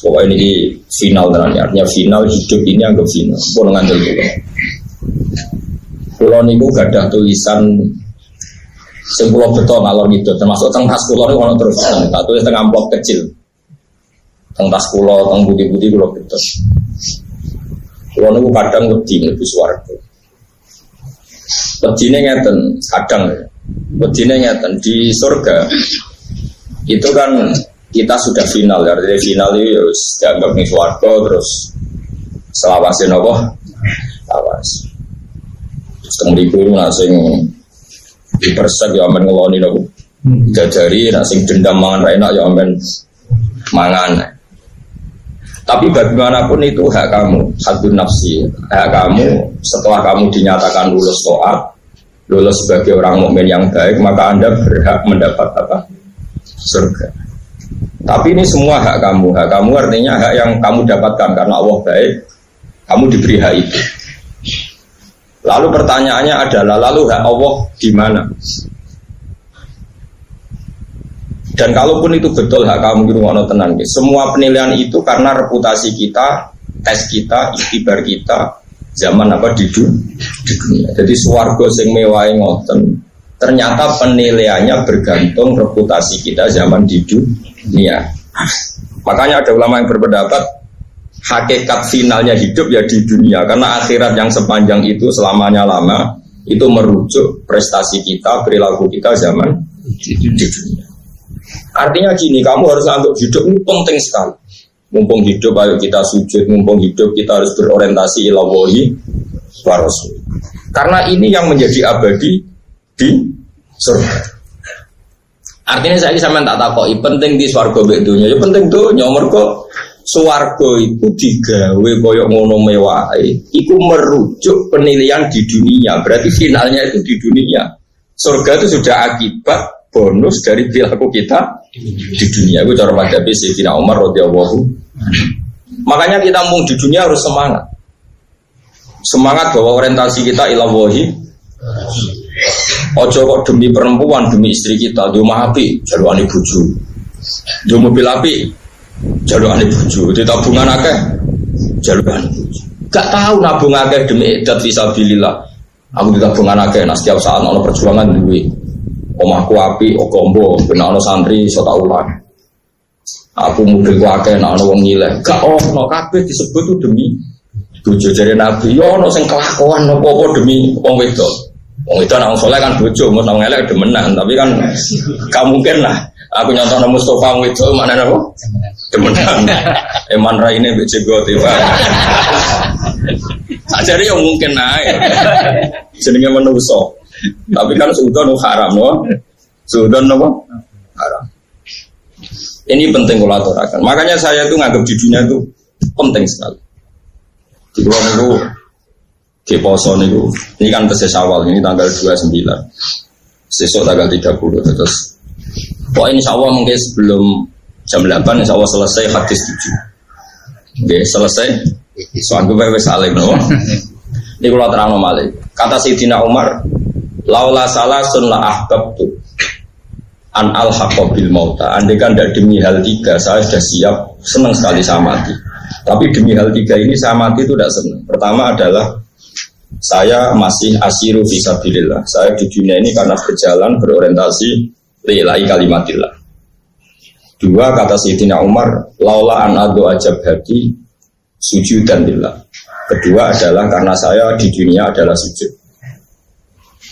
Pokoknya ini final ternyata artinya final hidup ini anggap final. Pun ngantel pulau. Pulau niku gadah tulisan sebuah betul ngalor gitu, termasuk tentang tas pulau ini terus tak tulis tengah amplop kecil. Tentang tas pulau, tentang budi-budi pulau betul. Pulau niku kadang lebih suaraku. Wedine ngeten, kadang. Wedine ngeten di surga itu kan kita sudah final ya jadi final itu ya dianggap nih suarga terus selawasin apa awas terus itu nasing dipersek ya amen ngeloni nopo? Jajari nasing dendam mangan enak ya amen mangan. Tapi bagaimanapun itu hak kamu satu nafsi. Hak kamu setelah kamu dinyatakan lulus toat lulus sebagai orang mukmin yang baik maka anda berhak mendapat apa? Surga tapi ini semua hak kamu. Hak kamu artinya hak yang kamu dapatkan karena Allah baik. Kamu diberi hak itu. Lalu pertanyaannya adalah lalu hak Allah di mana? Dan kalaupun itu betul hak kamu di rumah tenang, semua penilaian itu karena reputasi kita, tes kita, ikhtibar kita, zaman apa di dunia. Jadi suwargo sing mewah ngoten, ternyata penilaiannya bergantung reputasi kita zaman di dunia. Makanya ada ulama yang berpendapat hakikat finalnya hidup ya di dunia karena akhirat yang sepanjang itu selamanya lama itu merujuk prestasi kita, perilaku kita zaman di dunia. Artinya gini, kamu harus anggap hidup ini penting sekali. Mumpung hidup, ayo kita sujud. Mumpung hidup, kita harus berorientasi ilawahi warasul. Karena ini yang menjadi abadi di surga. Artinya saya ini sama tak takoi penting di swargo bedunya, ya penting tuh nyomor kok swargo itu digawe koyok ngono mewah, itu merujuk penilaian di dunia. Berarti finalnya itu di dunia. Surga itu sudah akibat bonus dari perilaku kita di dunia. Itu cara madhabi Sayyidina Umar radhiyallahu Makanya kita mau di dunia harus semangat. Semangat bahwa orientasi kita ilawahi Ojo kok demi perempuan, demi istri kita, di rumah api, jaluani buju. Di mobil api, jaluani buju. Di tabungan akeh, jaluani buju. Gak tahu nabung akeh demi edat visabilillah. Aku di tabungan akeh, nah setiap saat perjuangan duwe. Omahku api, ogombo, benar ono santri, sota ulang. Aku mobil ku akeh, nah ono wong ngileh. Gak ono kabeh disebut tuh demi bojo jari nabi. Yo ono sing kelakuan nopo demi wong wedok. Wong itu anak soleh kan bojo, mau nang elek demenan, tapi kan gak mungkin lah. Aku nyontoh nama Mustafa itu mana nabo? Demenan. Eman rai ini bece gue tiba. Ajari yang mungkin naik. Jenenge menuso. Tapi kan sudah nu haram loh. Sudah nopo haram. Ini penting kalau aturakan. Makanya saya tuh nganggap di dunia itu penting sekali. Di luar itu di poso niku ini kan tesis awal ini tanggal 29 sesuk tanggal 30 terus. Pokoknya ini Allah mungkin sebelum jam 8 insya Allah selesai hadis 7 Oke, selesai. Soal gue alim no. Ini kalau terang malik. Kata Sayyidina Umar laula salah sun la ahbab tu an al hakobil mauta. Andai kan tidak demi hal tiga saya sudah siap senang sekali sama mati. Tapi demi hal tiga ini saya mati itu tidak senang pertama adalah saya masih asiru visabilillah. Saya di dunia ini karena berjalan berorientasi lillahi kalimatillah. Dua kata Sayyidina Umar, laula an adu ajab hati sujud dan billah. Kedua adalah karena saya di dunia adalah sujud.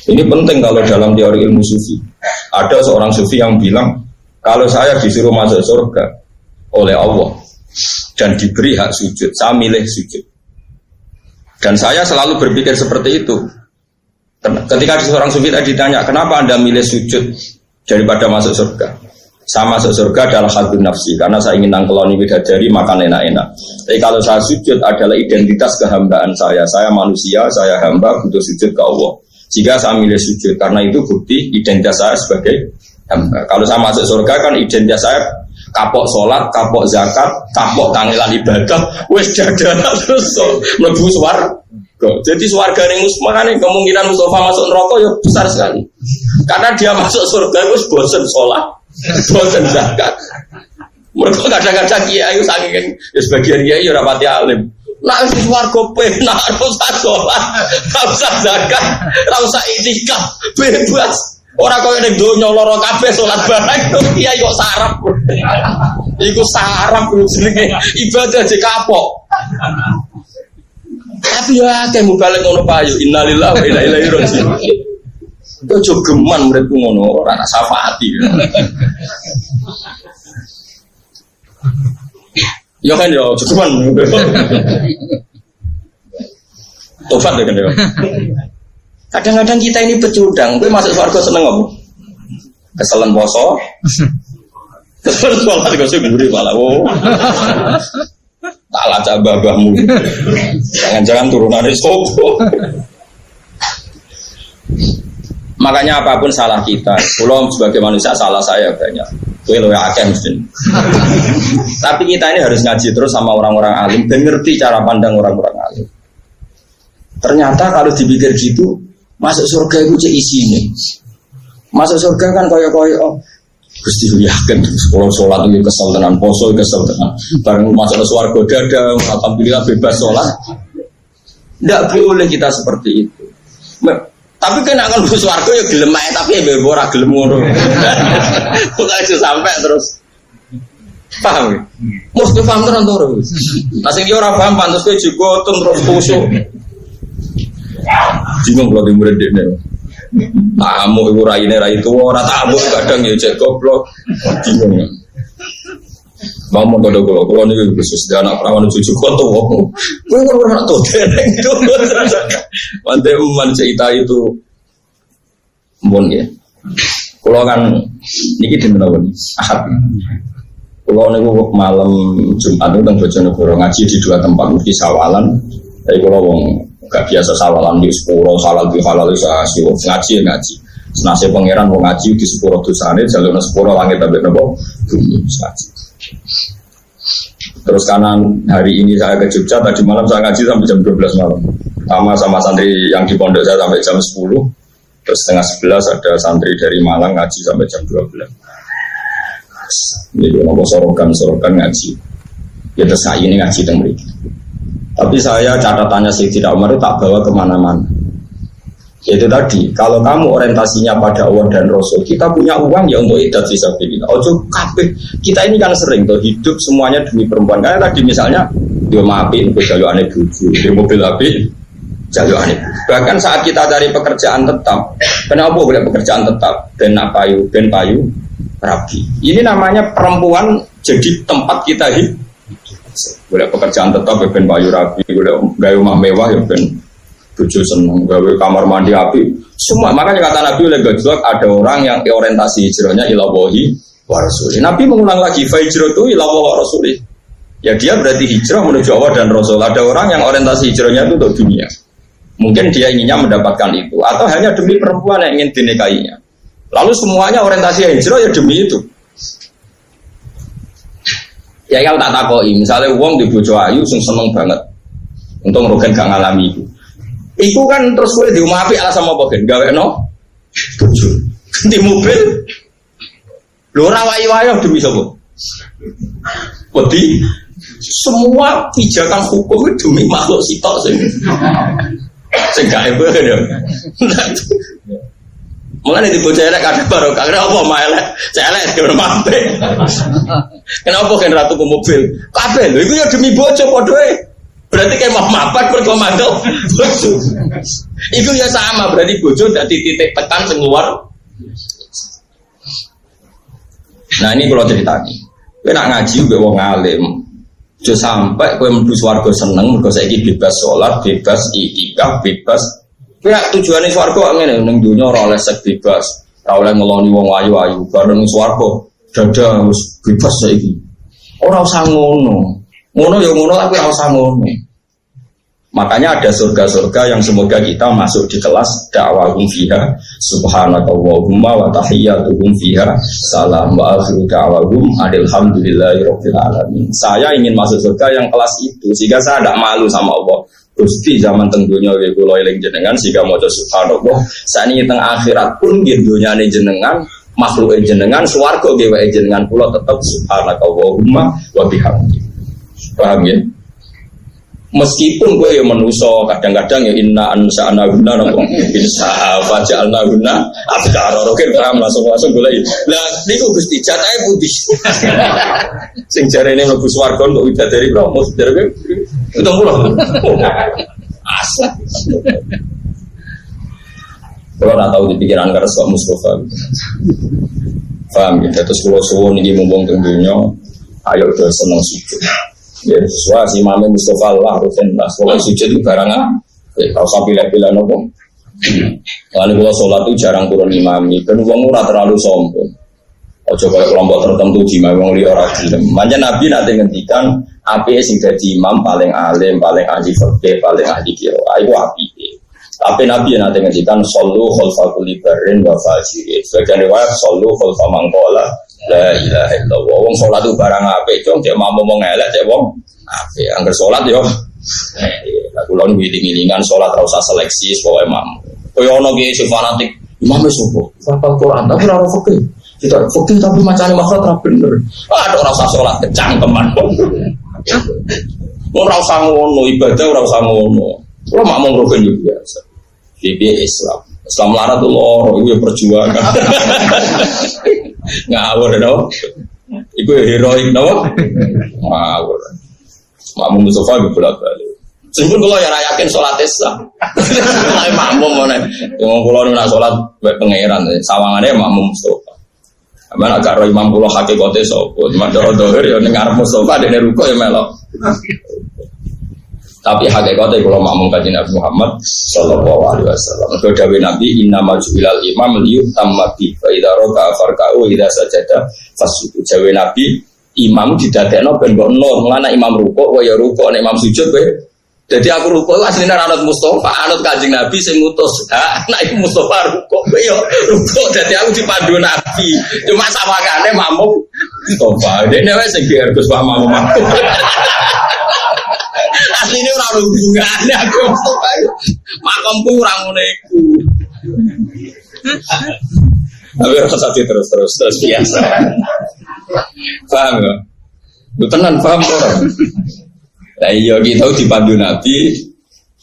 Ini penting kalau dalam teori ilmu sufi. Ada seorang sufi yang bilang, kalau saya disuruh masuk surga oleh Allah dan diberi hak sujud, saya milih sujud. Dan saya selalu berpikir seperti itu. Ketika seorang sufi tadi ditanya, kenapa anda milih sujud daripada masuk surga? Saya masuk surga adalah hati nafsi karena saya ingin nangkeloni bidadari makan enak-enak. Tapi kalau saya sujud adalah identitas kehambaan saya. Saya manusia, saya hamba butuh sujud ke Allah. Jika saya milih sujud karena itu bukti identitas saya sebagai hamba. Kalau saya masuk surga kan identitas saya kapok sholat, kapok zakat, kapok kangelan ibadah, wes jaga terus mlebu swarga. Jadi swarga ning makanya kemungkinan Mustafa masuk neraka ya besar sekali. Karena dia masuk surga wes bosen sholat, bosen zakat. Mereka kadang-kadang kiai saking ya sebagian kiai ya rapati alim. Nah, wis warga penak, ora usah sholat, ora usah zakat, ora usah itikaf, bebas. Ora kok ning donya lara kabeh salat bareng to kiai kok sarap. Iku sarap jenenge ibadah aja kapok. Tapi ya akeh balik ngono payu innalillahi wa inna ilaihi raji'un. Ojo geman muridku ngono ora nak syafaati. Ya kan ya cukupan. Tobat ya kan ya. Kadang-kadang kita ini pecundang, gue masuk surga seneng apa? Keselen poso. Keselen sholat gue sih buri malah. Oh. Tak lacak babahmu. Jangan-jangan turunan sopo. Makanya apa pun salah kita, pulau sebagai manusia salah saya banyak. Gue lo akeh mesti. Tapi kita ini harus ngaji terus sama orang-orang alim dan ngerti cara pandang orang-orang alim. Ternyata kalau dipikir gitu, masuk surga itu cek isi Masuk surga kan koyo-koyo oh, Gusti yakin sekolah sholat itu kesel dengan poso kesel dengan bareng masuk ke suarga dada alhamdulillah bebas sholat. Tidak boleh kita seperti itu. Tapi kan akan ke suarga ya gelem aja tapi ya bebora gelem ngono. Bukan itu sampai terus? Paham ya? Mesti paham terus terus. Nah sing ora paham pantas kowe juga terus kusuk. Bingung kalau di murid dia Tamu ibu rai ini rai tua orang tamu kadang ya cek goblok. Bingung. Mau mau kode kulo, kulo nih khusus dia anak perawan cucu kulo tuh, gue kan pernah tuh dereng tuh, mantai man cerita itu, bon ya, kulo kan niki di mana pun, ahad, kulo nih malam jumat itu tentang bojonegoro ngaji di dua tempat di sawalan, tapi kulo wong gak biasa sawalan di sepuro halal di halal bisa siwon ngaji ya ngaji. Senasi pangeran mau ngaji di sepuro sana jalur sepuro langit tapi nopo bumi. Ngaji. Terus kanan hari ini saya ke Jogja tadi malam saya ngaji sampai jam 12 malam. Sama sama santri yang di pondok saya sampai jam 10 terus setengah 11 ada santri dari Malang ngaji sampai jam 12 ini nopo sorokan sorokan ngaji. Ya terus ini ngaji mereka tapi saya catatannya tidak Umar itu tak bawa ke mana-mana. Itu tadi, kalau kamu orientasinya pada Allah dan Rasul, kita punya uang ya untuk idat kita. Ojo kape, kita ini kan sering tuh hidup semuanya demi perempuan. Karena tadi misalnya dia maafin untuk jalur aneh buju, di mobil api jalur aneh. Bahkan saat kita cari pekerjaan tetap, kenapa boleh pekerjaan tetap? Ben payu, ben payu, rapi. Ini namanya perempuan jadi tempat kita hidup boleh pekerjaan tetap ya ben bayu rapi, boleh gaya rumah mewah ya ben tujuh seneng, gawe kamar mandi api. Semua makanya kata Nabi oleh gajlok ada orang yang orientasi hijrahnya ilawahi wa Nabi mengulang lagi fajro itu ilawahi wa rasuli. Ya dia berarti hijrah menuju Allah dan Rasul. Ada orang yang orientasi hijrahnya itu untuk dunia. Mungkin dia inginnya mendapatkan itu atau hanya demi perempuan yang ingin dinikahinya. Lalu semuanya orientasi hijrah ya demi itu. Ya kalau tak takoi, misalnya uang di bojo ayu sing seneng banget. Untung rogen gak ngalami itu. Iku kan terus gue di rumah api alasan apa kan? Gawe no bojo. Di mobil. Lho ora wayu demi sapa? Wedi semua pijakan hukum demi makhluk sitok sing sing gak ya. Mulai di bocah elek baru kagak apa mah elek, celek di rumah Kenapa kan ratu ke mobil? Kabeh lho, itu ya demi bocah podoe. Berarti kayak mau mapat bojo. Itu ya sama, berarti bojo dari titik tekan keluar. Nah ini kalau cerita nih, gue nak ngaji gue wong alim, Jo sampai gue mlebu swarga seneng mergo saiki bebas sholat, bebas itikaf, bebas Ya tujuannya swargo ngene ning dunia ora oleh sek bebas, ora oleh ngeloni wong ayu-ayu, bareng swargo dada harus bebas saiki. Ora usah ngono. Ngono ya ngono tapi ora usah ngono. Makanya ada surga-surga yang semoga kita masuk di kelas dakwahum fiha subhanakallahumma wa tahiyyatuhum fiha salam wa akhiru da'wahum alhamdulillahi rabbil alamin. Saya ingin masuk surga yang kelas itu sehingga saya tidak malu sama Allah. Gusti zaman tenggunya gue kulo eling jenengan sehingga mau subhanallah. Saat ini teng akhirat pun gitu jenengan makhluk jenengan swarga gawe jenengan kula tetep subhanakallahumma wa bihamdi. Paham ya? Meskipun gue ya menuso, kadang-kadang ya inna ansa anaguna nopo jalna guna abdara rokin paham langsung langsung gue lagi. Lah niku gusti jatahnya putih. Sing jare ini lebih swarga untuk udah dari? Mau dari itu pulau. Asal. Kalau nggak tahu di pikiran karena suami Mustafa. Paham ya? Terus kalau suwon ini mumpung tentunya, ayo udah seneng sujud. Ya, sesuai si Mame Mustafa Allah Rufen lah. Soalnya sujud itu barang ah. Ya, kalau sampai pilih-pilih nopo. Lalu kalau sholat itu jarang turun imami. Kan uang murah terlalu sombong. Ojo kalau kelompok tertentu di wong liya ora gelem. Manja Nabi nanti ngendikan api sing dadi imam paling alim, paling ahli fikih, paling ahli qiraah. Iku api. Tapi Nabi nanti ngendikan sallu khalfa kulli barrin wa fajirin. Sebagian riwayat sallu khalfa mangkola La ilaha illallah. Wong sholat itu barang apa? Cung cek mau ngomong elek cek wong apa? Angger sholat yo. Lah kula nu wiling-wilingan sholat ora usah seleksi pokoke mam. Kaya ono ki sing fanatik, imam wis opo? Hafal Quran tapi ora fikih. Kita fikih tapi macane makhluk ora bener. Ada ora usah sholat kecangkeman. Ora usah ngono, ibadah ora usah ngono. Kula makmum rukun yo biasa. Bibi Islam. Islam lara tuh loro, itu perjuangan. Ngawur dong. Iku heroik dong. Ngawur. Makmum Mustafa ibu bolak balik. Sehingga kalau ya yakin sholat sah. Tapi makmum mana? Yang kalau nak sholat baik pangeran, sawangannya makmum Mustafa. Mana agak roh imam pulau hakikatnya sopo, cuma doa doa ya dengar Mustafa dari ruko ya melok. Tapi hakikatnya kalau makmum kaji Nabi Muhammad Sallallahu Alaihi Wasallam. Kalau dawe Nabi Inna majubilal imam liuk tamati. Faidah roka farkau ida sajada fasudu. Dawe Nabi imam didadekno ben mbok nur. Mana imam ruko, wa ya ruko, imam sujud be. Jadi aku ruko aslinya anut Mustafa, anut kaji Nabi sing ngutus. Ha, nah itu Mustafa ruko, yo ruko. Jadi aku dipandu Nabi. Cuma sama kane mampu Mustafa. Dia wes sing diargus Pak Mampu Aslinya orang ada hubungannya aku makomku orang ngoneku. Tapi rasa terus terus terus biasa. Paham ya? Lu tenan paham orang. Nah iya kita dipandu Nabi,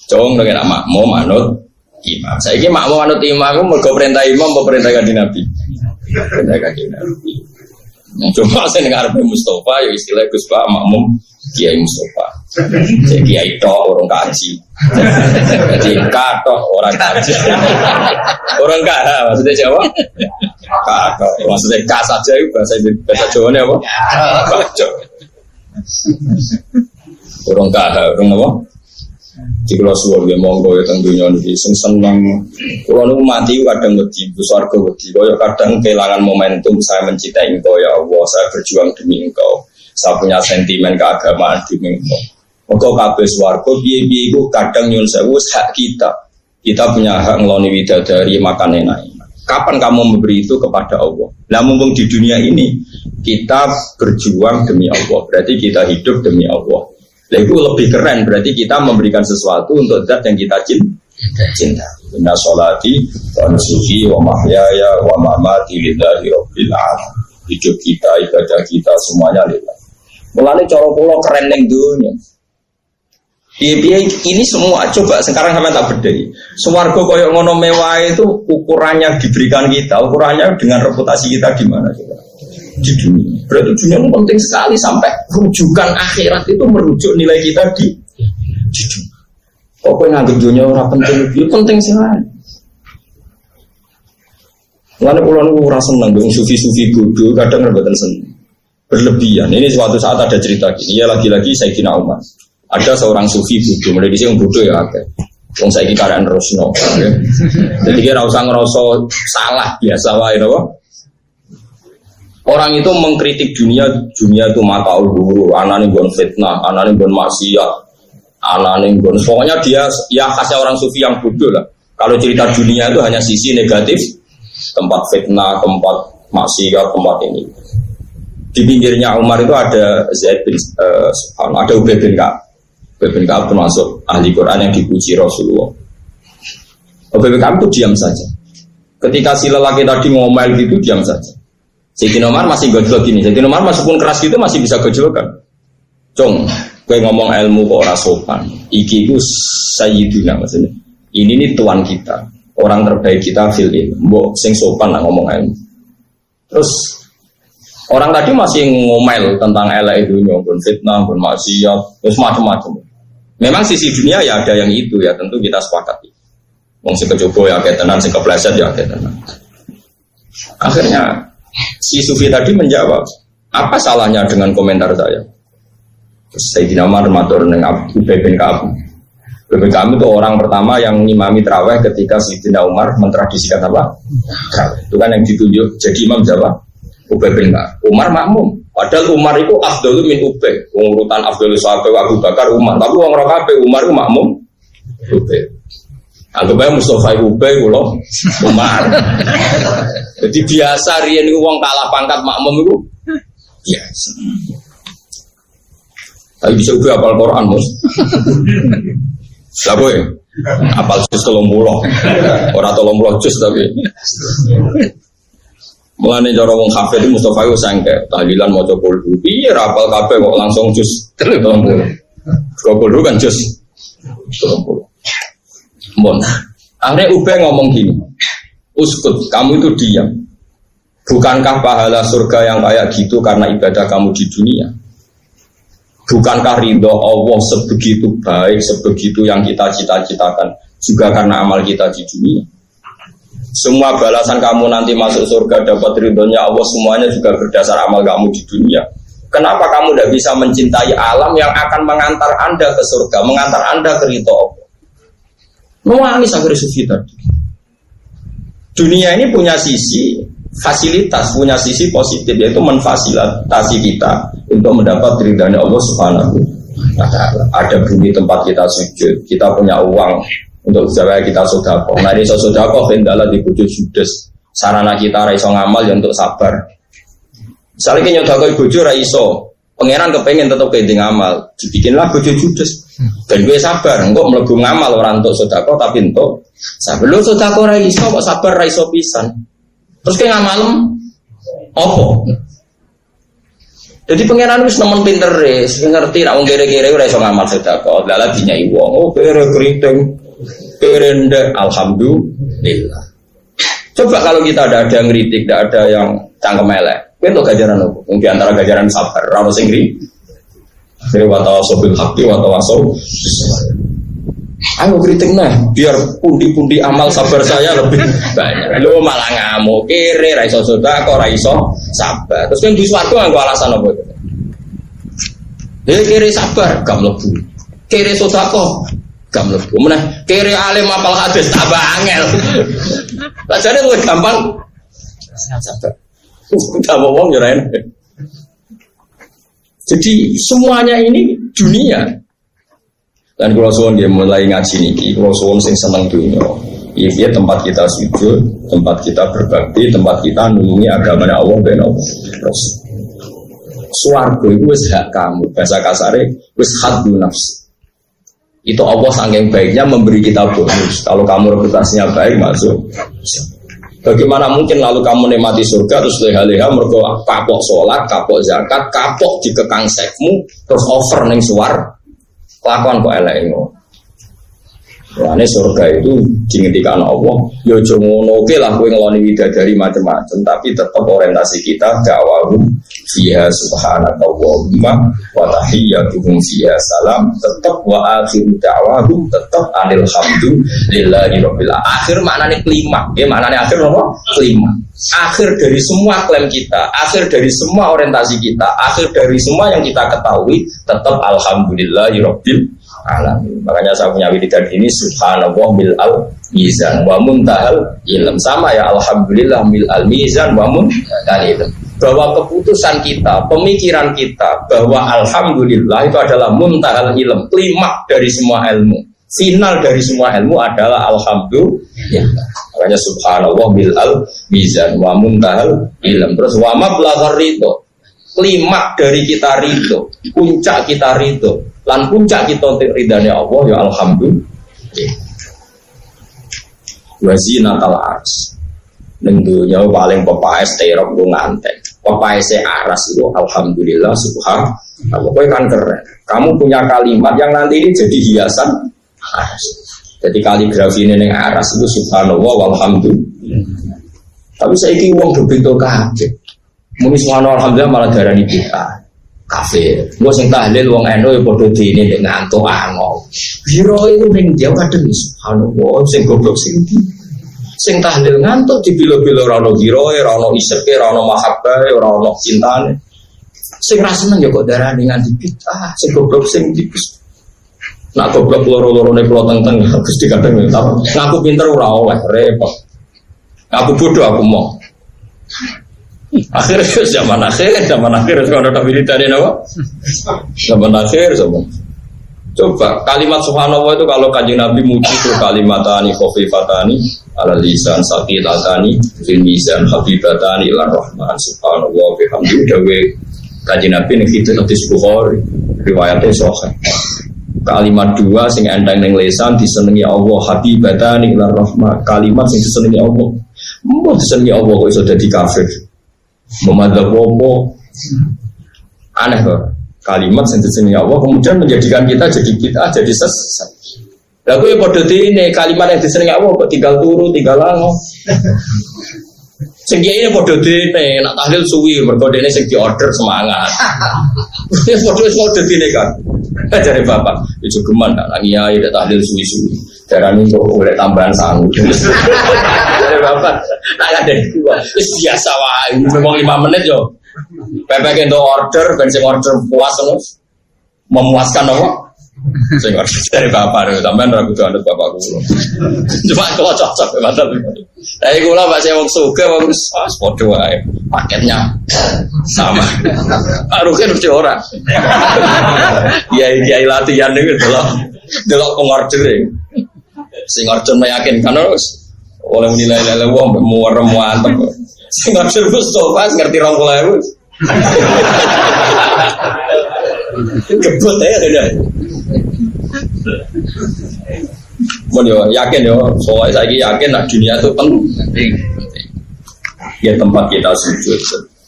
cowok dengan makmum manut imam. Saya ini makmum manut imam, aku mau perintah imam, mau perintah kanji Nabi. Perintah kanji Nabi. Cuma saya dengar Mustafa, ya istilah Gus Pak makmum Kiai Mustafa. Jadi Kiai tok orang kaji. Jadi katok orang kaji. Orang kah maksudnya Jawa? Katok. Maksudnya kah saja itu bahasa bahasa Jawa ini apa? Katok. Orang kah, orang apa? Di kalau suwon ya monggo ya tentunya nih sing seneng. Kalau nu mati kadang besar ke wedi. Kau kadang kehilangan momentum saya mencintai engkau ya Allah. Saya berjuang demi engkau saya punya sentimen keagamaan minggu. Engkau kabeh swarga piye-piye iku kadang nyun sewu hak kita. Kita punya hak ngeloni widadari makan enak. Kapan kamu memberi itu kepada Allah? Nah mumpung di dunia ini kita berjuang demi Allah, berarti kita hidup demi Allah. Nah, itu lebih keren, berarti kita memberikan sesuatu untuk zat yang kita cinta. cinta. Inna sholati wa nusuki wa mahyaya wa mamati lillahi rabbil alamin. Hidup kita, ibadah kita semuanya lillahi. Mulane cara pulau keren neng dunia. Iya, ini semua coba sekarang sama tak bedai. Suwargo koyok ngono mewah itu ukurannya diberikan kita, ukurannya dengan reputasi kita di mana coba? Di dunia. Berarti dunia itu penting sekali sampai rujukan akhirat itu merujuk nilai kita di, di dunia. Pokoknya nganggep dunia orang penting, itu penting sekali. Lalu pulau nu rasa seneng, sufi-sufi kudu kadang rebutan seneng berlebihan. Ini suatu saat ada cerita gini. Ya lagi-lagi saya kira Umar. Ada seorang sufi bodoh. Mulai di sini bodoh ya oke. Wong saya kira Rosno. Okay. Jadi kira usah ngerasa salah biasa wae apa? Orang itu mengkritik dunia, dunia itu mata uluru, anane gon fitnah, anane gon maksiat, anane gon. Pokoknya dia ya khasnya orang sufi yang bodoh lah. Kalau cerita dunia itu hanya sisi negatif, tempat fitnah, tempat maksiat, tempat ini di pinggirnya Umar itu ada Zaid bin uh, ada Ubay bin Ka'ab. Ubay bin Ka'ab termasuk ahli Quran yang dipuji Rasulullah. Ubay bin Ka'ab itu diam saja. Ketika si lelaki tadi ngomel gitu diam saja. Sayyidina Umar masih gojlok gini. Sayyidina Umar meskipun keras gitu masih bisa gojlokan. Cong, gue ngomong ilmu kok ora sopan. Iki itu sayyidina maksudnya. Ini nih tuan kita, orang terbaik kita fil Mbok sing sopan lah ngomong ilmu. Terus orang tadi masih ngomel tentang elek dunia, pun fitnah, pun maksiat, terus macam-macam. Memang sisi dunia ya ada yang itu ya tentu kita sepakati. Wong si kecoba ya kayak tenan, si kepleset ya kayak tenan. Akhirnya si Sufi tadi menjawab, apa salahnya dengan komentar saya? Sayyidina Umar matur dengan Ubay bin Ka'ab. Ubay bin itu orang pertama yang ngimami terawih ketika Sayyidina Umar mentradisikan apa? Itu kan yang ditunjuk jadi imam siapa? Ubay bin Ka'ab. Umar makmum. Padahal Umar itu afdalu min Ubay. Urutan afdalu sahabat Abu Bakar Umar. Tapi orang orang Umar itu makmum. Ubay. Anggap aja Mustafa Iqube kula Umar. Jadi biasa Rian itu wong kalah pangkat makmum itu biasa. Tapi bisa juga apal Quran, Mus. Lah boleh apal jus Orang tolong 30 jus tapi. Mulane cara wong kafir itu Mustafa Ibu sangke tahlilan mau coba dulu Iya apal kafe kok langsung jus 30. 20 kan jus 30 mon. Akhirnya Ube ngomong gini, uskut, kamu itu diam. Bukankah pahala surga yang kayak gitu karena ibadah kamu di dunia? Bukankah ridho Allah sebegitu baik, sebegitu yang kita cita-citakan juga karena amal kita di dunia? Semua balasan kamu nanti masuk surga dapat ridhonya Allah semuanya juga berdasar amal kamu di dunia. Kenapa kamu tidak bisa mencintai alam yang akan mengantar Anda ke surga, mengantar Anda ke ridho Allah? Nuangis akhirnya sufi tadi. Dunia ini punya sisi fasilitas, punya sisi positif yaitu memfasilitasi kita untuk mendapat ridhanya Allah Subhanahu wa Ada bumi tempat kita sujud, kita punya uang untuk supaya kita sodako. Nah di sodako hendaklah di bujuk judes. Sarana kita raiso ngamal ya untuk sabar. Misalnya kita nyodako bujuk raiso, pangeran kepengen tetap kayak ngamal, dibikinlah bujuk judes. Dan gue sabar, enggak melebu ngamal orang untuk sodako tapi untuk sabar. Lu sodako raiso kok sabar raiso pisan. Terus kayak ngamalem, opo? Jadi pengiran wis nemen pinter wis ngerti nak wong kere-kere ora iso ngamal sedekah. Lah lagi nyai wong, oh kere keriting, kere alhamdulillah. Coba kalau kita ada ada yang ngeritik, tidak ada yang cangkem elek. Kowe entuk gajaran opo? Mungkin antara gajaran sabar, ora ono sing Akhirnya watawa sobil haki, watawa Ayo kritik nah, biar pundi-pundi amal sabar saya lebih banyak. Lu malah ngamuk, kiri, raiso sudah, kok raiso sabar. Terus kan di suatu nggak alasan apa itu? Ya kiri sabar, gak melebu. Kiri sudah kok, gak melebu. Mana kiri alim apal hadis tak bangel. Bacanya lebih gampang. Sabar. Mau ngomong nyerahin. Jadi semuanya ini dunia. Dan kalau suwon dia mulai ngaji niki, kalau suwon sing seneng dunia. Iya, iya tempat kita sujud, tempat kita berbakti, tempat kita nungi agama Allah dan Allah. Suarga itu wis hak kamu. Bahasa kasare wis hadu nafsi. Itu Allah saking baiknya memberi kita bonus. Kalau kamu reputasinya baik masuk. Bagaimana mungkin lalu kamu nikmati surga terus leha-leha mergo kapok sholat, kapok zakat, kapok dikekang sekmu, terus over neng suar, kelakuan kok elek ini surga itu dingetikan Allah. Yo ya ngono oke lah kowe ngeloni dari macam-macam, tapi tetap orientasi kita dakwahum fiha subhanakallahumma wa tahiyyatuhum fiha salam. Tetap wa akhiru dakwahum tetap anil hamdulillahi rabbil Akhir maknanya kelima. Ya maknanya akhir apa? Kelima. Akhir dari semua klaim kita, akhir dari semua orientasi kita, akhir dari semua yang kita ketahui tetap alhamdulillahi rabbil alamin. Makanya saya punya wiridan ini subhanallah mil al mizan wa muntahal ilm sama ya alhamdulillah mil al mizan wa muntahal ilm. Bahwa keputusan kita, pemikiran kita bahwa alhamdulillah itu adalah muntahal ilm, klimak dari semua ilmu. Final dari semua ilmu adalah alhamdulillah. Makanya subhanallah bil al mizan wa muntahal ilm. Terus wa mablaghar ridho. Klimak dari kita ridho, puncak kita ridho, Lan puncak kita untuk ridhanya Allah ya alhamdulillah. Wazina tal ars. ning paling pepaes terok ku ngantek. Pepaese aras itu alhamdulillah subhanallah. Pokoknya kan keren. Kamu punya kalimat yang nanti ini jadi hiasan aras. Jadi kaligrafi ini yang aras itu subhanallah walhamdulillah. Tapi saya ini uang berbeda kabeh. Muni subhanallah alhamdulillah malah darani kita kafir. Gue sing tahlil wong eno ya padha dene nek ngantuk angol. Biro itu ning dia kadang subhanallah sing goblok sing sing tahlil ngantuk di bilo-bilo ora ono giroe, ora ono iseke, ora ono mahabbahe, ora ono cintane. Sing ra seneng ya kok darani nganti bid'ah, sing goblok sing tipis. Nak goblok loro nih kula teng-teng Gusti kadang ngaku pinter ora oleh repot. Aku bodoh aku mau. Akhir zaman akhir, zaman akhir. Kalau ada militer ini apa? Zaman akhir zaman. Coba kalimat subhanallah itu kalau kaji Nabi muji itu kalimat tani khofifatani ala lisan sakilatani fil mizan habibatani ilar rahman subhanallah bihamdi. Dawe kaji Nabi nih kita hadis Bukhari riwayatnya sohail kalimat dua sing endang neng lesan disenengi Allah habibatani ilar rahman. Kalimat sing disenengi Allah mau disenengi Allah kok sudah di kafir memadzab aneh kok kalimat yang disenengi Allah kemudian menjadikan kita jadi kita jadi sesat Lalu ya pada ini kalimat yang disenangi Allah kok tinggal turu, tinggal lango. Sing ini pada ini nak tahlil suwi berkode ini sing order semangat. Ya pada pada ini kan. Dari bapak, itu geman tak lagi ya tidak tahlil suwi-suwi. Darah ini kok boleh tambahan sanggup. Bapak, ada dua. Biasa wah, memang lima menit yo. Pepe itu order, ben sing order puas terus memuaskan apa? Saya dari bapak nih, sampean ragu tuh anut bapak kulo. Cuma kalau cocok mantap. Tapi kulo masih wong suka, wong ah podo aja paketnya sama. Harusnya mesti orang. Iya iya latihan nih delok delok pengorder Sing order meyakinkan harus oleh menilai lele wong muarem mantep. Sing order Mustafa ngerti rong puluh Gebut ya udah. Mau yo yakin yo, soalnya saya yakin nak dunia itu penting. Ya tempat kita sujud.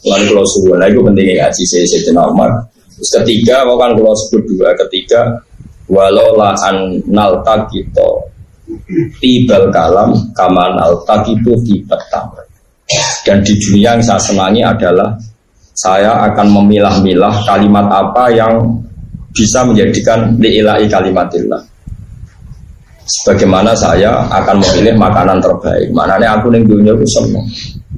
Lalu kalau subuh lagi pentingnya ngaji saya saya Umar. Terus ketiga, mau kan kalau sebut dua, ketiga, walau la an nalta kita tibal kalam kaman nalta itu tibat Dan di dunia yang saya senangi adalah saya akan memilah-milah kalimat apa yang bisa menjadikan li'ilai kalimatillah. Sebagaimana saya akan memilih makanan terbaik. Maknanya aku ning dunia aku seneng.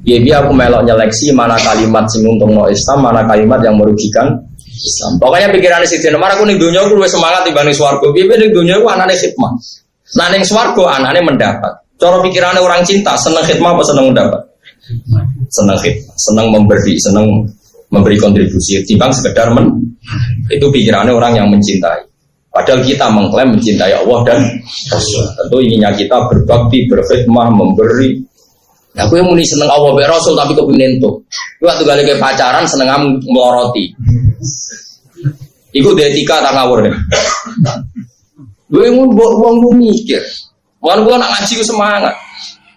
Ya aku melok nyeleksi mana kalimat sing untung no Islam mana kalimat yang merugikan Islam. Pokoknya pikirannya si Dino aku ning dunia aku lebih semangat dibanding swargo dia ning dunia aku anaknya khidmat nah ning swargo anaknya mendapat cara pikirannya orang cinta seneng khidmat apa seneng mendapat seneng khidmat seneng memberi seneng memberi kontribusi timbang sekedar men itu pikirannya orang yang mencintai padahal kita mengklaim mencintai Allah dan tentu ininya kita berbakti berkhidmah memberi Nah, yang muni seneng Allah be Rasul tapi kepingin tuh. Lu waktu kali pacaran seneng meloroti. Iku etika tak ngawur deh. Gue mau buang gue mikir. Wan gue nak ngaji gue semangat.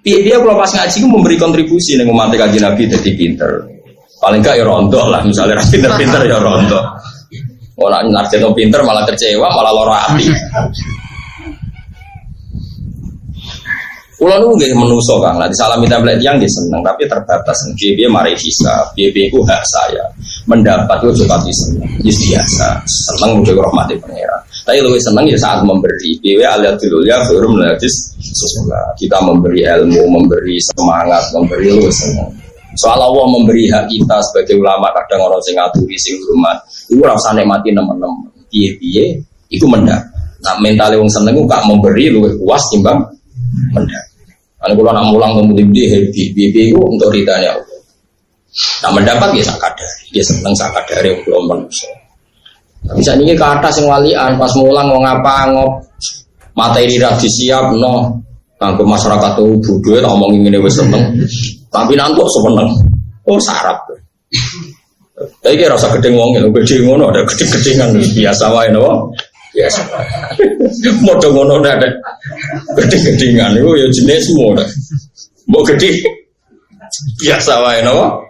Dia dia kalau pas ngaji gue memberi kontribusi nih umat kaji Nabi jadi pinter. Paling gak ya rontok lah, misalnya pinter-pinter ya rontok. Orang narjeno pinter malah kecewa, malah loro hati. Kulo nu nggih menuso Kang, lah disalami tablet yang dia seneng tapi terbatas. Piye piye mari hisab, piye hak saya. Mendapat itu juga yes biasa. Seneng mudah rahmati pangeran. Tapi lebih seneng ya saat memberi. Piye aliat dulu ya forum najis Kita memberi ilmu, memberi semangat, memberi lu seneng. Soal Allah memberi hak kita sebagai ulama kadang orang sing ngaturi sing hormat, itu rasa nikmati teman-teman. Piye-piye itu mendak. Nah mentalnya wong seneng gak memberi lu puas timbang mendak. Kalau kalau nak mulang kemudian dia happy, piye itu untuk Allah. Nah mendapat ya sakadar, dia seneng sakadar yang belum manusia. Bisa ini ke atas yang walian pas mulang mau ngapa ngop materi radisi siap no Kanggo masyarakat tuh bodoh tak ngomongin ini wes seneng. Tapi nanti seneng. Oh sarap. Tapi kira rasa gede ngomongin, gede ngono ada gede kan biasa wae no. Biasa. Modal ngono ada gede gedengan itu ya jenis semua. Mau gede biasa wae no.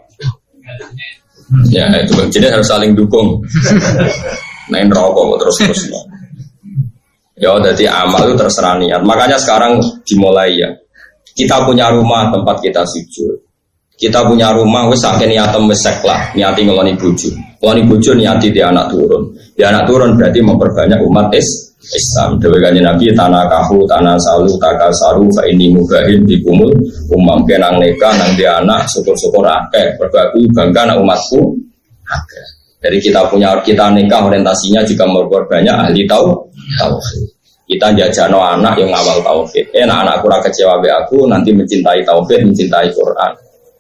Ya itu jadi harus saling dukung. Main rokok terus terus. Ya, jadi amal itu terserah niat. Makanya sekarang dimulai ya. Kita punya rumah tempat kita sujud. Kita punya rumah wis sakit niatem wis lah, niati ngeloni bojo. Ngeloni bojo niati di anak turun. Di anak turun berarti memperbanyak umat is Islam. Dewi Nabi tanah kahu, tanah salu, takal saru, fa ini mubahin di kumul, umam kenang neka, nang di anak, syukur-syukur akeh, berbaku bangga anak umatku akeh. Jadi kita punya kita nikah orientasinya juga memperbanyak ahli tahu tauhid. Kita jajano anak yang awal tauhid. Eh, nah anakku kurang kecewa be aku nanti mencintai tauhid, mencintai Quran.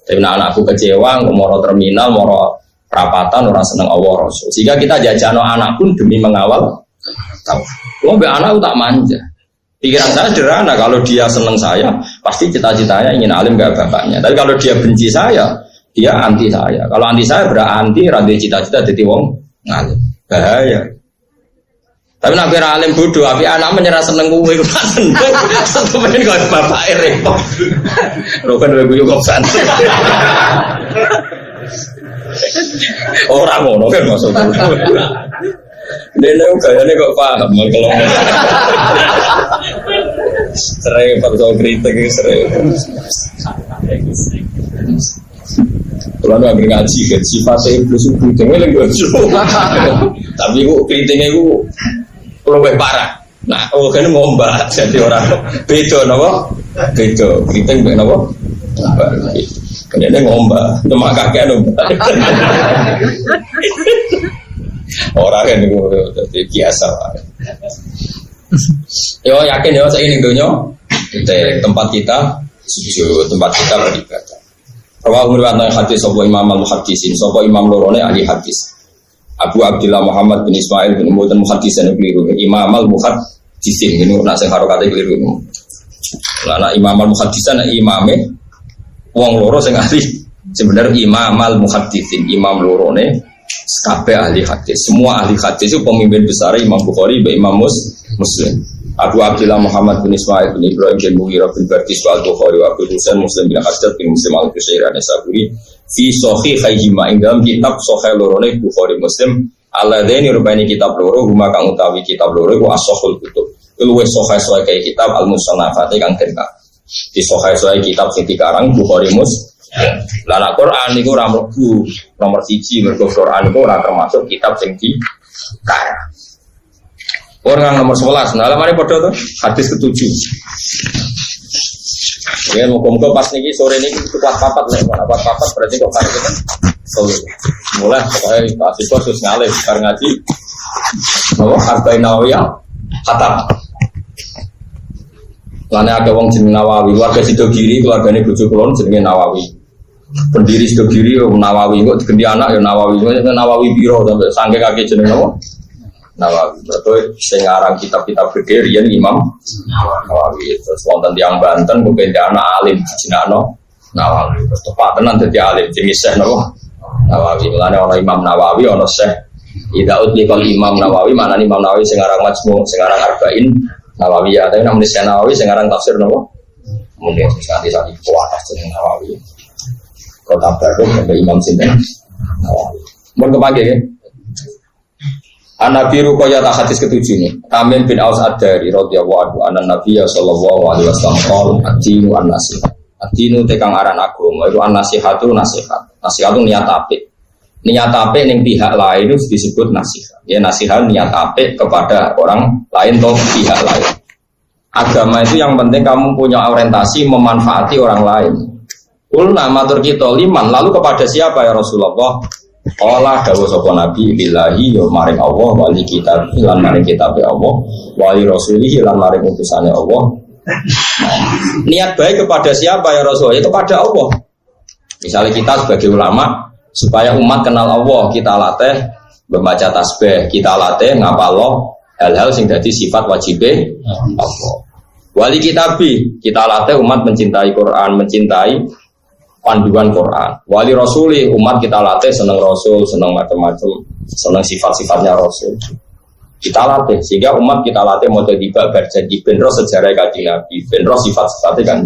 Tapi nah anakku kecewa, moro terminal, moro perapatan orang seneng Allah Rasul. Sehingga kita jajano anak pun demi mengawal. Kalau be anak tak manja. Pikiran saya sederhana, kalau dia seneng saya, pasti cita-citanya ingin alim gak bapaknya. Tapi kalau dia benci saya, dia anti saya. Kalau anti saya berarti rantai cita-cita jadi wong ngalim. Bahaya. Tapi nak kira alim bodoh, tapi anak menyerah seneng gue, gue seneng. Kemudian kau bapak repot. Lo kan gue juga kan. Orang ngono kan maksudnya. Nenek gayanya kok paham kalau Sering kalau kritik sering. Kalau nggak ngaji kan sifatnya iblis itu jangan lagi Tapi itu kritiknya itu lebih parah. Nah, oh kan ngomba jadi orang beda nopo beda kritik beda nopo Kayaknya ngomba, cuma kakek ngomba. Orang kan itu biasa. Yo yakin yo saya ini dunia tempat kita tempat kita beribadah. Rawahu riwayat hadis sapa Imam al-Muhaddisin, sapa Imam lorone ahli hadis. Abu Abdullah Muhammad bin Ismail bin Mutan Muhaddisin keliru. Imam al-Muhaddisin ini nak sing karo kate keliru. Lah nak Imam al-Muhaddisin imame wong loro sing ahli sebenarnya Imam al-Muhaddisin, imam lorone kabeh ahli hadis. Semua ahli hadis itu pemimpin besar Imam Bukhari, Imam Muslim. Abu Abdullah Muhammad bin Ismail bin Ibrahim bin Mughirah bin Bardis wa Al-Bukhari wa Abu Husain Muslim bin Hajar bin Muslim al-Qusyair an-Nasaburi fi sohi khayhima ing dalam kitab sohi lorone Bukhari Muslim Alladaini rupanya kitab loro huma kang utawi kitab loro iku asohul kutub luwes sohi sohi kitab al-musannafati kang denka di sohi sohi kitab sing dikarang Bukhari Muslim lah nak Quran niku ora mlebu nomor siji mergo Quran iku ora termasuk kitab sing di karang Orang nomor 11, nah lemari podo tuh hadis ketujuh. Ya mau muka pas nih sore ini kuat papat lah, mana kuat papat berarti kok kan kita. Mulai pokoknya kasih kok terus ngalih sekarang ngaji. Nawa hargai nawaya kata. Lana ada wong jeneng Nawawi, warga sido kiri, keluarganya bujuk kulon jenenge Nawawi. Pendiri sido kiri, Nawawi, kok diganti anak ya Nawawi, Nawawi biro sampai sangke kaki jeneng Nawawi. Nawawi. Berarti sekarang kitab-kitab gede rian Imam Nawawi. Terus wonten tiang Banten mungkin anak alim di Cinano Nawawi. Terus tepat tenan jadi alim jenis Syekh Nawawi. Mulane orang Imam Nawawi orang Syekh Ida utli kalau Imam Nawawi mana Imam Nawawi sekarang majmu sekarang arba'in Nawawi ya tapi namun Syekh Nawawi sekarang tafsir nopo mungkin saat itu atas jeneng Nawawi kota baru sampai Imam Sinten mau ke mana ya An-Nabi tak hadis ketujuh ini. Tamim bin Aus Ad-Dari radhiyallahu anhu anna Nabi sallallahu alaihi wasallam qol ad-dinu an-nasihat. Ad-dinu tekang aran agama itu an-nasihatu nasihat. Nasihat itu niat apik. Niat apik ning pihak lain itu disebut nasihat. Ya nasihat niat apik kepada orang lain atau pihak lain. Agama itu yang penting kamu punya orientasi memanfaati orang lain. Kulna matur kita liman. Lalu kepada siapa ya Rasulullah? Allah dawuh sapa nabi billahi ya maring Allah wali kita lan maring kitab Allah wali rasulih lan maring utusane Allah. Niat baik kepada siapa ya Rasul ya kepada Allah. Misalnya kita sebagai ulama supaya umat kenal Allah kita latih membaca tasbih kita latih ngapalo hal-hal sing jadi sifat wajib Allah. Wali kitabi kita latih umat mencintai Quran mencintai panduan Quran. Wali Rasuli umat kita latih seneng Rasul, seneng macam-macam, seneng sifat-sifatnya Rasul. Kita latih sehingga umat kita latih mau jadi berjanji benro sejarah kaji Nabi, benro sifat-sifatnya kan.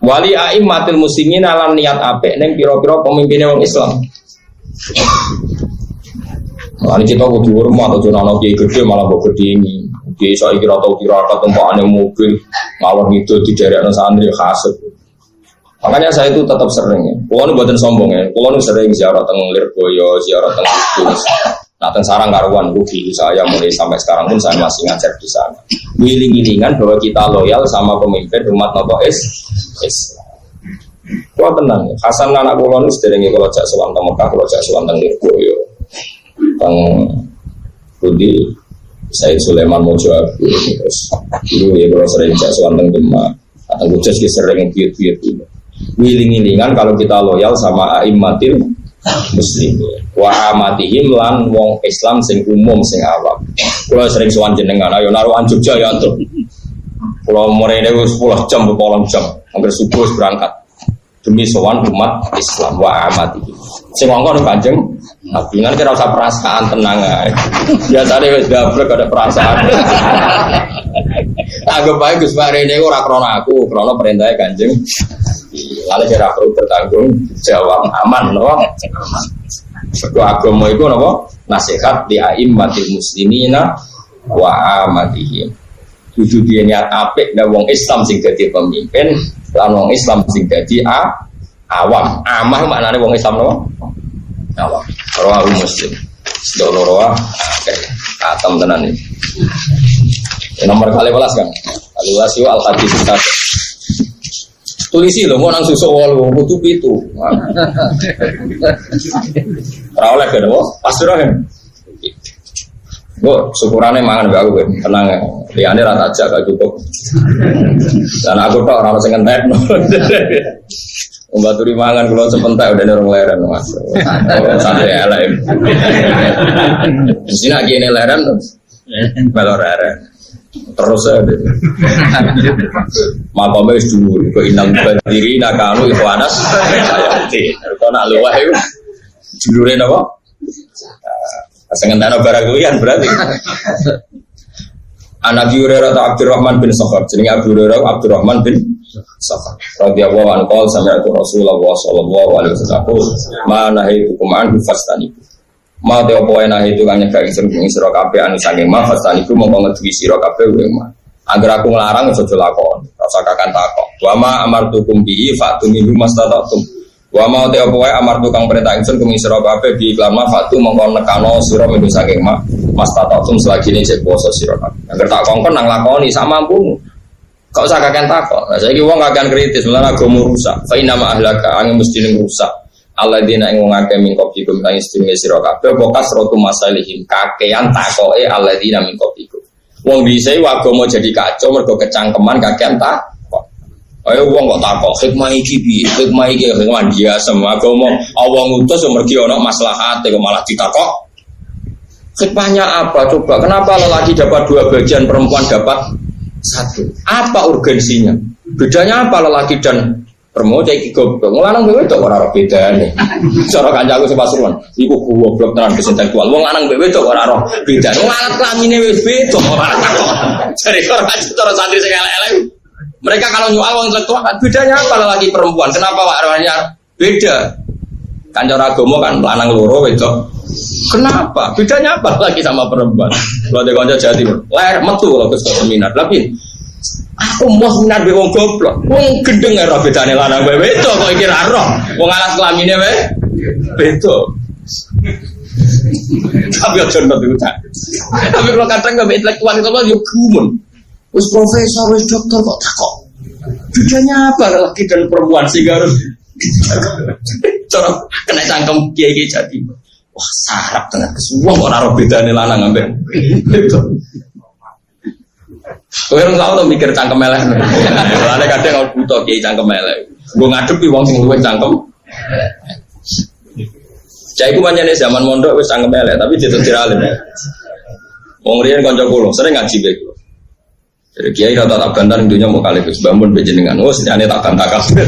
Wali aim matil muslimin alam niat apik neng piro-piro pemimpinnya wong Islam. Nah, kita kudu hormat atau jono kiai gede malah kok gede ini. Dia saya kira tahu tirakat tempatnya mobil ngawur itu di daerah santri khasut. Makanya saya itu tetap sering ya. Kulo buatan sombong ya. Kulo sering ziarah teng Lirboyo, ziarah teng Kudus. Nah, teng sarang karuan rugi saya mulai sampai sekarang pun saya masih ngajar di sana. Wiling-wilingan bahwa kita loyal sama pemimpin umat nopo es es. Kulo tenang. Ya. Hasan anak kulo nu sederenge kalau jak sowan teng Mekah, kalau jak sowan teng Lirboyo. Teng Budi saya Sulaiman Mojo Abu. Terus dulu ya kalau sering jak sowan teng Demak. Atau Kudus sering biut-biut dulu wiling-wilingan kalau kita loyal sama aimmatil muslim wa amatihim lan wong Islam sing umum sing awam. Kula sering sowan jenengan ayo naruhan Jogja ya antum kula mrene wis 10 jam 8 jam. Hampir subuh berangkat demi sowan umat Islam wa amatihim sing ngongkon Kanjeng Nabi nanti rasa perasaan tenang aja. Biasanya wis gablek ada perasaan. Anggap baik Gus Pak Rene ora krana aku, krana perintahnya Kanjeng. Lalu kira perlu bertanggung jawab aman, no? Sebuah agama itu nopo nasihat di mati muslimina wa amatihim. Tujuh dia niat apik dan wong Islam sing jadi pemimpin, lan wong Islam sing jadi a awam. Amah maknanya wong Islam nopo? Awam. Rawahu Muslim. Sedolo roa, atam tenan ini. Nomor kali belas kan? Kali belas yuk al hadis satu. Tulisi loh, mau nang susu walu, butuh itu. Rawleh kan, wah, pasti kan. Gue syukurannya mangan gak gue, tenang ya. Liane rata aja gak cukup. Dan aku tau orang sing ngentek. Membaturi mangan kalau sepentak udah nerong leren mas. Santai elek. Di sini lagi ini leren tuh. Belor leren. Terus ya. Makamnya wis dulu. Kau inang berdiri nakanu ikhwanas. Ayati. Kau nak luwah itu. Judulnya apa? Sengen tanah barang kulian berarti. Anak Hurairah atau Abdurrahman bin Sakhar. Jadi Abu Hurairah Abdurrahman bin Sakhar. Radhiyallahu anhu qol sami'tu Rasulullah sallallahu alaihi wasallam mana itu kuman fastani. Ma te opo enak itu kan nyegah ingsun ing sira kabeh anu saking ma fastani ku mongko ngeduwi sira kabeh wa ma. Agar aku nglarang aja lakon, rasa kakan takok. Wa ma amartukum bihi fa'tumihu mastata'tum. Wa mau te apa wae amar tukang perintah ingsun kumi sira kabeh bi lama fatu mongko nekano sira minggu saking mak mas tatatum selagi ini cek poso sira kabeh. Angger tak kongkon nang lakoni sama mampumu. Kau usah kakek takok. Nah, saiki wong kakek kritis malah agama rusak. Fa inna ahlaka angin mesti ning rusak. Allah dina ing wong akeh min kopikum kang istinge sira kabeh pokas rotu masalihim kakean takoke Allah dina min kopikum. Wong bisa agama jadi kacau mergo kecangkeman kakean tak Ayo wong kok takok hikmah iki piye? Hikmah iki hikmah biasa. Aku mau awang ngutus yo mergi ana maslahat kok malah ditakok. Hikmahnya apa coba? Kenapa lelaki dapat dua bagian, perempuan dapat satu? Apa urgensinya? Bedanya apa lelaki dan perempuan cek iki goblok. Lanang dhewe tok ora ora bedane. Cara kancaku sepasuruan, iku goblok tenan intelektual. Wong lanang dhewe tok ora ora bedane. Wong alat kelamine wis beda ora takok. Jare ora cara santri sing elek-elek mereka kalau nyual uang intelektual kan bedanya apa lagi perempuan? Kenapa Pak Arwanya beda? Kan cara agama kan lanang loro itu. Kenapa? Bedanya apa lagi sama perempuan? Kalau ada konco jadi, layar metu kalau ke seminar. Tapi aku mau seminar be wong goblok. Wong gendeng ora bedane lanang wae itu kok kira roh. Wong alas kelamine wae beda. Tapi aja nanti Tapi kalau kadang nggak intelektual itu lo yuk gumun. Wis profesor, wis dokter kok takok. Bedanya apa laki dan perempuan sih harus cara kena cangkem kiai kiai jadi. Wah sarap tengah kesuwung kok naruh bedane lanang ambek. Kowe ora tau mikir cangkem elek. Soale kadang kalau butuh kiai cangkem elek. Gue ngadepi wong sing luwih cangkem. Cai ku manjane zaman mondok wis cangkem elek, tapi ditetir alim. Wong riyen kanca kula sering ngaji bae jadi kiai rata tak bantar intinya mau kali gus bangun bejenengan. Oh senyane tak bantar kabeh.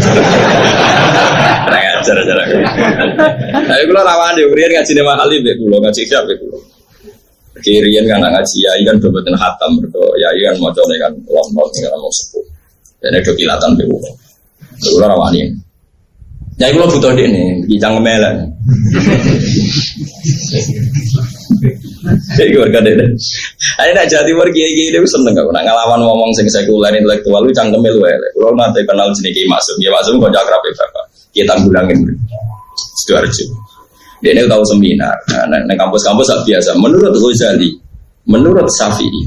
Nah ajar ajar. Tapi kalau rawan di Urian ngaji nama alim ya kulo ngaji siapa kulo. Kirian kan ngaji ya kan bebetan hatam berdo ya kan mau coba kan lompat tinggal mau sepuh. Dan itu kilatan be kulo. Kulo rawani. Ya kulo butuh dia nih, kijang ngemelan. Jadi warga deh. Ayo nak jadi warga kiai kiai seneng gak? Nak ngelawan ngomong sing sekuler intelektual lu cangkem lu ya. Kalau nanti kenal jenis kiai masuk, dia masuk kok jakrap ya bapak. Kita tanggulangin. Sidoarjo. Dia ini tahu seminar. Nah kampus-kampus biasa. Menurut Ghazali, menurut Syafi'i,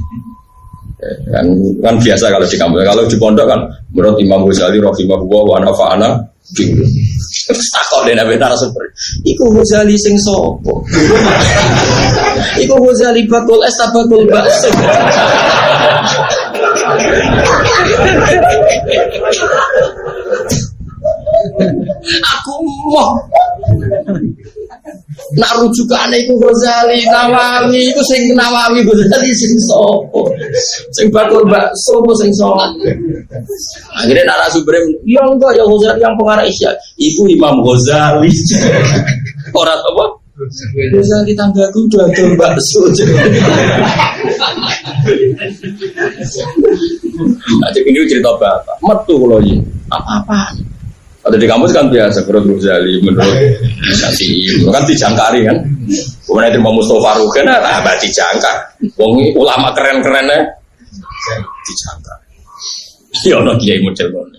kan, kan biasa kalau di kampus. Kalau di pondok kan menurut Imam Ghazali, Rahimahullah, wa nafa'ana, Terus takut deh nabi narasumber. Iku Ghazali sing sopo. Iku Ghazali bakul es bakul bakso. Aku mau Nak rujukane iku Ghazali, Nawawi, iku sing Nawawi Ghazali sing sopo? Sing bakul bakso apa sing salat? Akhirnya narasumber ya enggak ya Ghazali yang pengarah Isya. Iku Imam Ghazali. Ora apa? Ghazali tanggaku dodol bakso. Nah, ini cerita bapak. Metu kalau ini. Apa-apa. Atau di kampus kan biasa menurut Ghazali, menurut Syafi'i, kan dijangkari kan. Kemudian itu mau Mustafa Rugen, nah apa dijangkar. Wong ulama keren-keren ya, dijangkar. Ya no kiai ngono.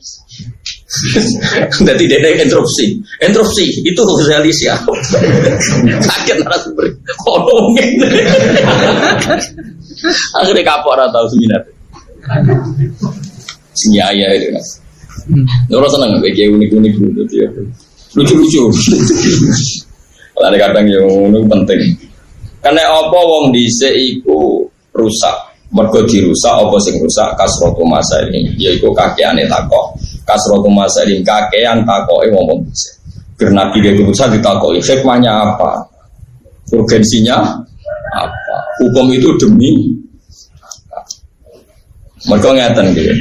Jadi dia interupsi, interupsi itu Ghazali siapa? Sakit narasumber, ngomongin. Akhirnya kapok atau seminar. Senyaya itu mas. Ya seneng kayak unik-unik gitu ya. Lucu-lucu. Ada kadang yang unik penting. Karena apa wong dhisik iku rusak. Mergo dirusak apa sing rusak kasrotu masa ini yaiku kakeane takok. Masa ini kakean takoke wong wong dhisik. Karena dia keputusan ditakoki hikmahnya apa? Urgensinya apa? Hukum itu demi mereka ngeten gitu.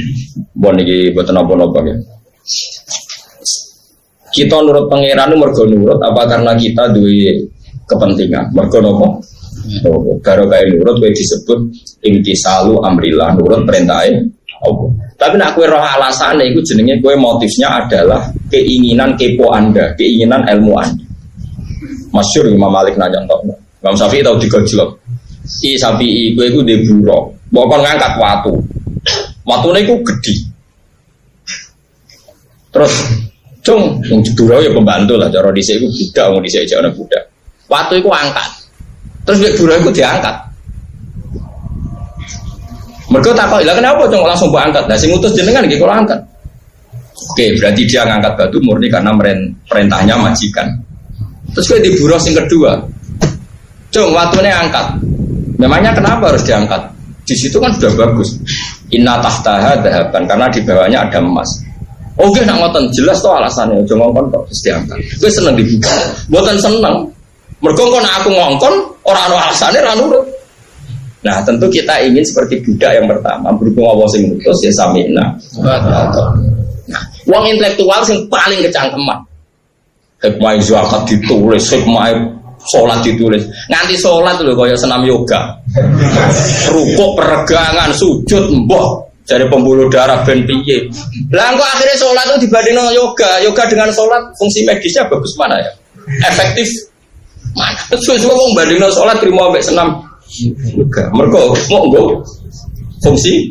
Bon iki boten napa-napa gitu. Kita nurut pangeran mergo nurut apa karena kita duwe kepentingan. Mergo napa? Oh, karo kae nurut kowe disebut intisalu amrillah, nurut perintahe Allah. Tapi nak kue roh alasannya itu jenenge kue motifnya adalah keinginan kepo anda, keinginan ilmu anda. Masyur Imam Malik nanya tau, Imam Syafi'i tahu digojlok. I sapi kue itu di buruk, bukan ngangkat watu, Waktu itu gede. Terus, cung, yang jebura ya pembantu lah. Cara dhisik itu budak, mau dhisik aja anak budak. Waktu itu angkat. Terus nek jebura itu diangkat. Mereka tak tahu, kenapa cung langsung buat angkat? Nah, sing ngutus jenengan gitu kalau angkat. Oke, berarti dia ngangkat batu murni karena perintahnya majikan. Terus gue diburuh sing kedua. Cung, waktunya angkat. Memangnya kenapa harus diangkat? Di situ kan sudah bagus. Inna tahtaha dahaban karena di bawahnya ada emas. Oke, nak ngoten jelas tuh alasannya. Jangan ngongkon kok terus diangkat. Gue seneng dibuka. Buatan seneng. Mergo nak aku ngongkon orang anu alasannya ranu Nah, tentu kita ingin seperti budak yang pertama berhubung Allah sing mutus ya samina. Nah, uang intelektual sing paling kecangkeman. Hikmah zakat ditulis, hikmah sholat ditulis. Nganti sholat loh kaya senam yoga. Rukuk peregangan sujud mbah dari pembuluh darah ben piye. Lah akhirnya sholat itu dibanding yoga? Yoga dengan sholat fungsi medisnya bagus mana ya? Efektif mana? Sesuai mau banding sholat terima sampai senam yoga. Mereka mau nggak fungsi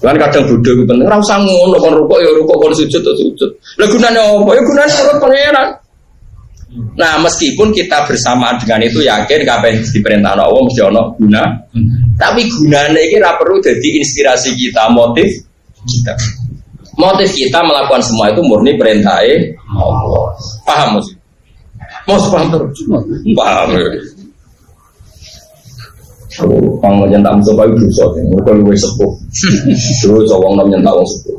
Kan kadang bodoh itu penting, rasa ngono kon rukuk ya rukuk kon sujud ya sujud. Lah gunane apa? Ya gunane menurut pangeran. Nah meskipun kita bersamaan dengan itu yakin kapan diperintah Allah mesti ono guna, tapi gunanya ini perlu jadi inspirasi kita, motif kita. Motif kita melakukan semua itu murni perintah Allah. Paham sih? Mau paham terus? Paham. Kang nyentak musuh bayu dosa, mereka luwe sepuh. Terus orang nom nyentak wong sepuh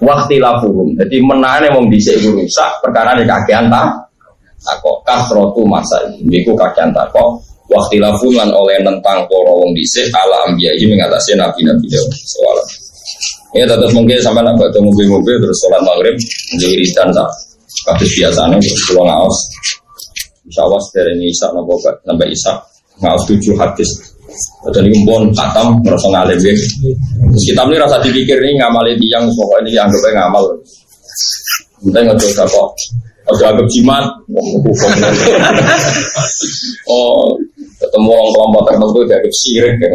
waktu lafurum. Jadi menane wong dhisik iku rusak perkara nek kakean ta takok kasrotu masa niku kakean takok waktu lafulan oleh nentang para wong dhisik ala ambia ini mengatasi nabi-nabi soal. Ya tetap mungkin sampai nak baca mobil-mobil terus sholat maghrib dan tak kabeh biasanya terus pulang ngaos. Insya Allah dari ini Isa nopo sampai Isa ngaos tujuh hadis Dan ini pun katam merasa ngalim ya. Terus kitab ini rasa dipikir ini ngamal yang pokoknya ini anggapnya ngamal. Entah nggak coba kok. Ada agak jimat. Oh, ketemu orang kelompok tertentu dianggap sirik ya.